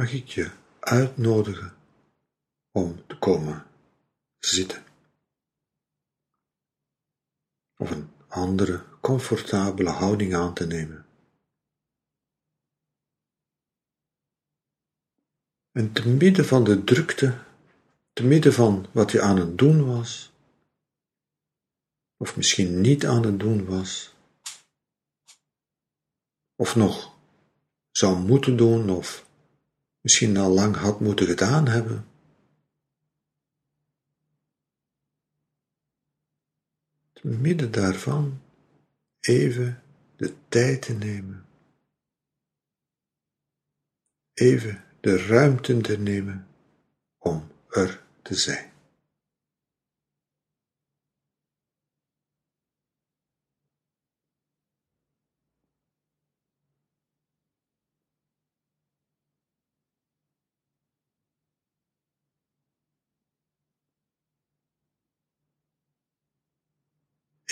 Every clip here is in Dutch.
mag ik je uitnodigen om te komen zitten. Of een andere comfortabele houding aan te nemen. En te midden van de drukte, te midden van wat je aan het doen was, of misschien niet aan het doen was, of nog zou moeten doen, of misschien al lang had moeten gedaan hebben. Te midden daarvan even de tijd te nemen, even de ruimte te nemen om er te zijn.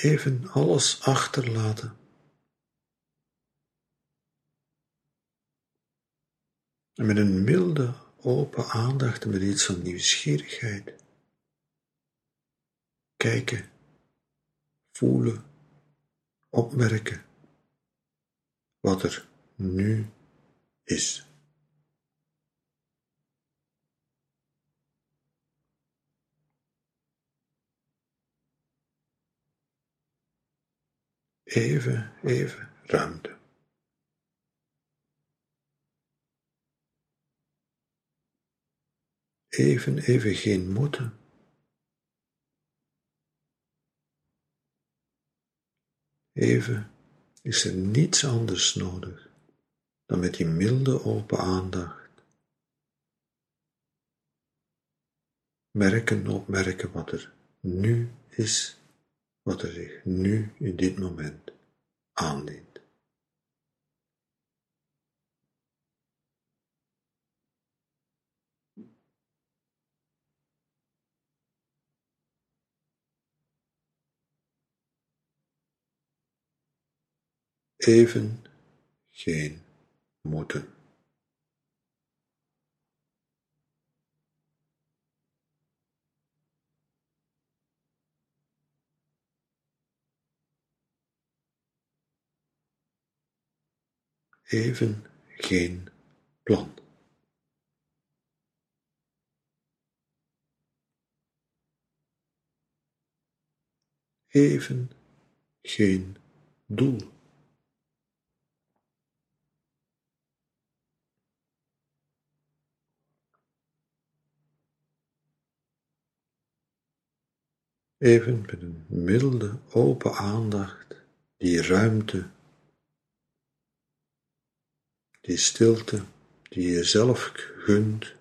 Even alles achterlaten. En met een milde, open aandacht en met iets van nieuwsgierigheid. Kijken, voelen, opmerken wat er nu is. Even, even ruimte. Even, even geen moeten. Even is er niets anders nodig dan met die milde open aandacht merken, opmerken wat er nu is wat er zich nu in dit moment aandient. Even geen moeten. Even geen plan. Even geen doel. Even met een milde, open aandacht die ruimte die stilte die je zelf gunt,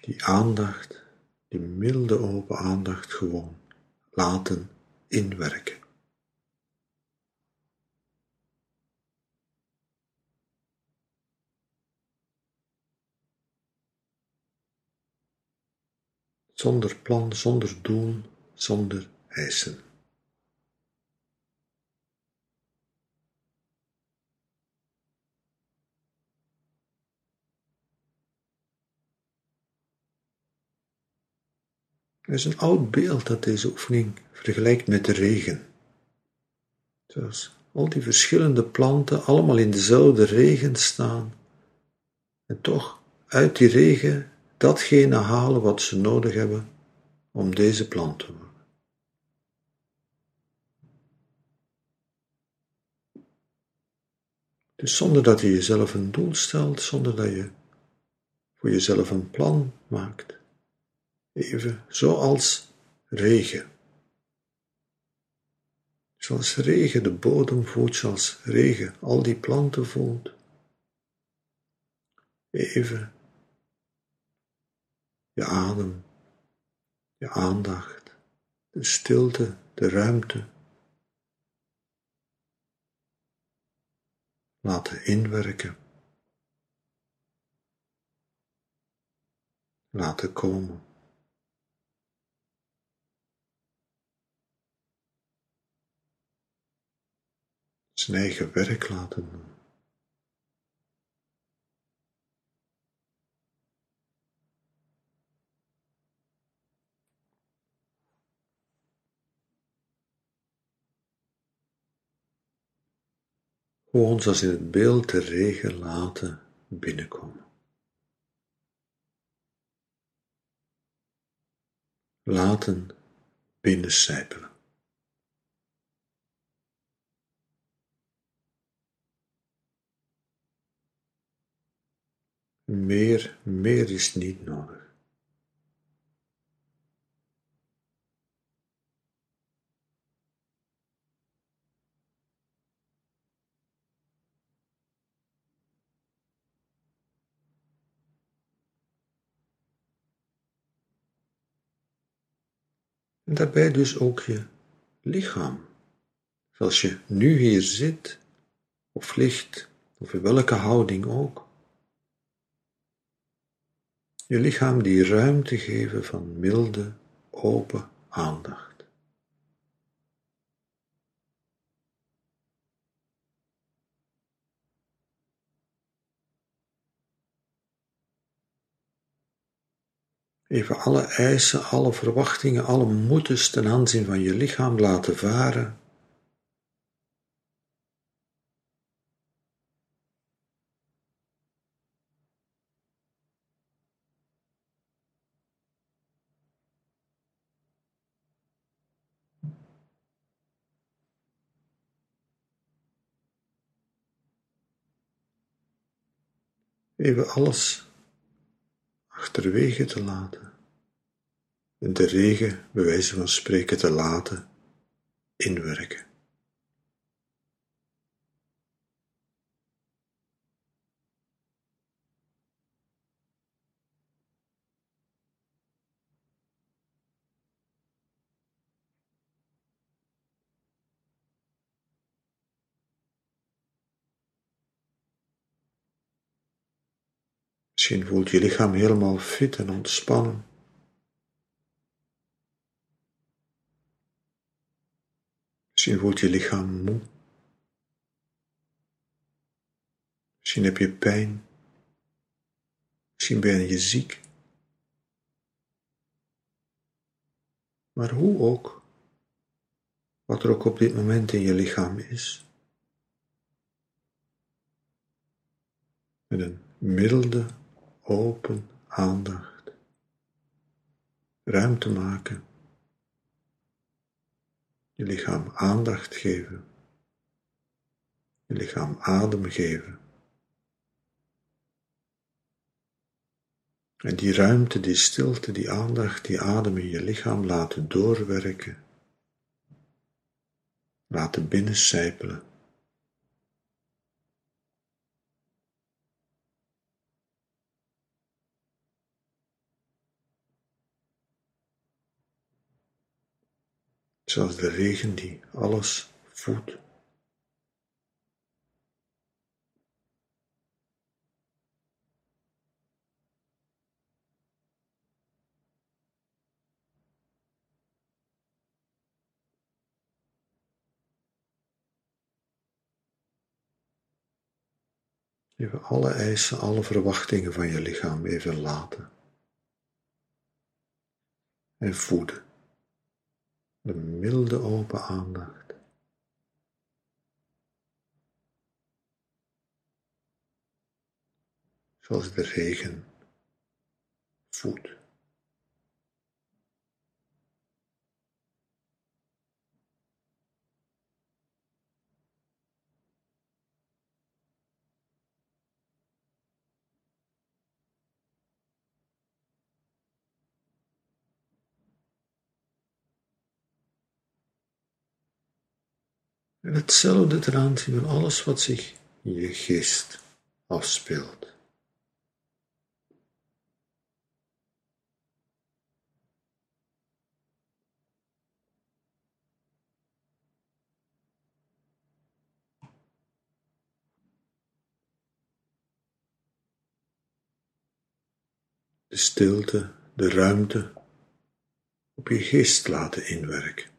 die aandacht, die milde open aandacht gewoon laten inwerken. Zonder plan, zonder doel, zonder eisen. Er is een oud beeld dat deze oefening vergelijkt met de regen. Zoals al die verschillende planten allemaal in dezelfde regen staan en toch uit die regen datgene halen wat ze nodig hebben om deze plant te worden. Dus zonder dat je jezelf een doel stelt, zonder dat je voor jezelf een plan maakt, Even zoals regen. Zoals regen de bodem voelt, zoals regen al die planten voelt. Even je adem, je aandacht, de stilte, de ruimte. Laten inwerken. Laten komen. zijn werk laten doen. Hoe ons als in het beeld de regen laten binnenkomen. Laten binnencijpelen. Meer, meer is niet nodig. En daarbij dus ook je lichaam. Zoals je nu hier zit, of ligt, of in welke houding ook. Je lichaam die ruimte geven van milde, open aandacht. Even alle eisen, alle verwachtingen, alle moetes ten aanzien van je lichaam laten varen. Even alles achterwege te laten en de regen, bij wijze van spreken, te laten inwerken. Misschien voelt je lichaam helemaal fit en ontspannen. Misschien voelt je lichaam moe. Misschien heb je pijn. Misschien ben je ziek. Maar hoe ook, wat er ook op dit moment in je lichaam is, met een milde open aandacht, ruimte maken, je lichaam aandacht geven, je lichaam adem geven. En die ruimte, die stilte, die aandacht, die adem in je lichaam laten doorwerken, laten binnencijpelen. Zoals de regen die alles voedt. Even alle eisen, alle verwachtingen van je lichaam even laten. En voeden de milde open aandacht. Zoals de regen voedt. Hetzelfde ten aanzien van alles wat zich in je geest afspeelt. De stilte, de ruimte op je geest laten inwerken.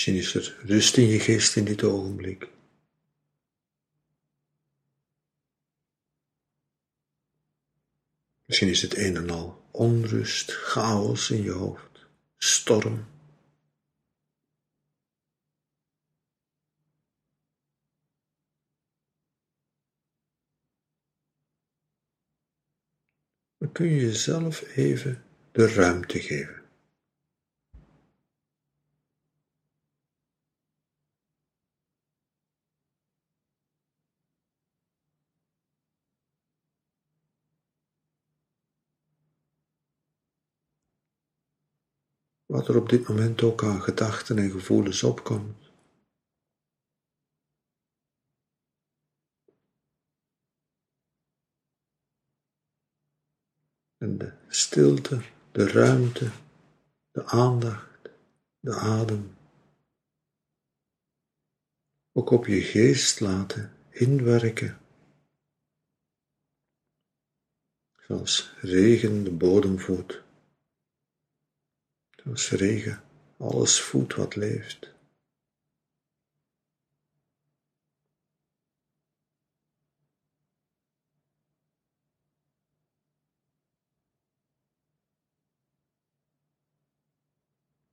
Misschien is er rust in je geest in dit ogenblik. Misschien is het een en al onrust, chaos in je hoofd, storm. Dan kun je jezelf even de ruimte geven. Wat er op dit moment ook aan gedachten en gevoelens opkomt. En de stilte, de ruimte, de aandacht, de adem. Ook op je geest laten inwerken. Zoals regen de bodem voedt. Zoals regen alles voedt wat leeft.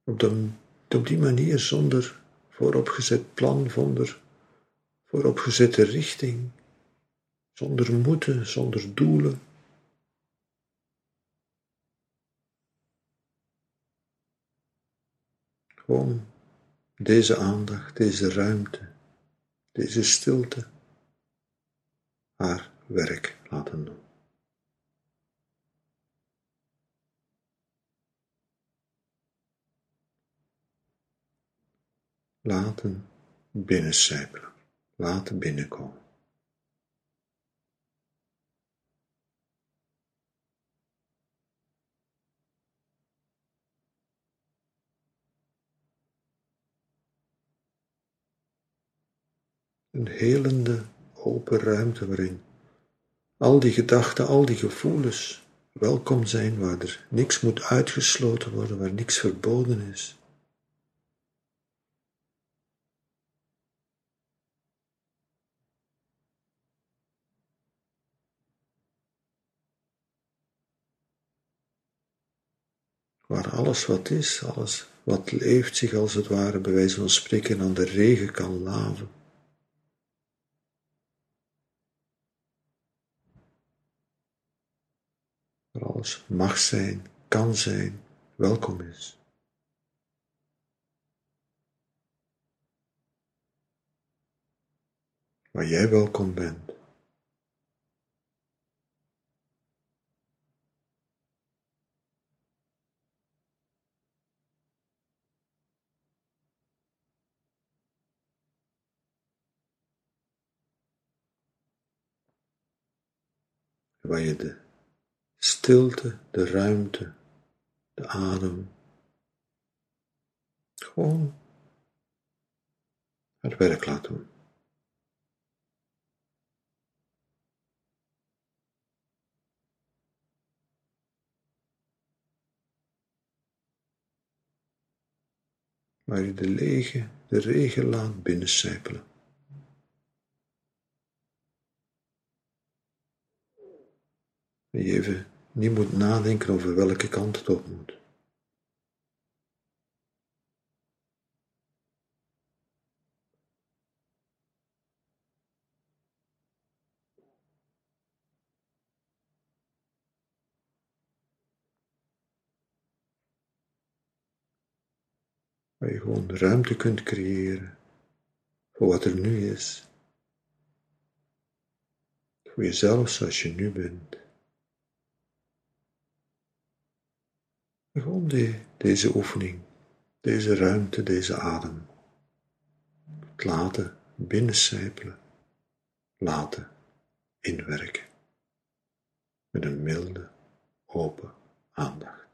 Op, de, op die manier, zonder vooropgezet plan, zonder vooropgezette richting, zonder moeten, zonder doelen, Gewoon deze aandacht, deze ruimte, deze stilte haar werk laten doen. Laten binnencijpelen, laten binnenkomen. Een helende, open ruimte waarin al die gedachten, al die gevoelens welkom zijn, waar er niks moet uitgesloten worden, waar niks verboden is. Waar alles wat is, alles wat leeft zich als het ware bij wijze van spreken aan de regen kan laven. Alles mag zijn, kan zijn, welkom is. Waar jij welkom bent. waar je de stilte, de ruimte, de adem. Gewoon het werk laten doen. Waar je de lege, de regen laat binnencijpelen. En je even niet moet nadenken over welke kant het op moet. Waar je gewoon ruimte kunt creëren voor wat er nu is. Voor jezelf zoals je nu bent. Gewoon deze oefening, deze ruimte, deze adem. Het laten binnencijpelen, laten inwerken. Met een milde, open aandacht.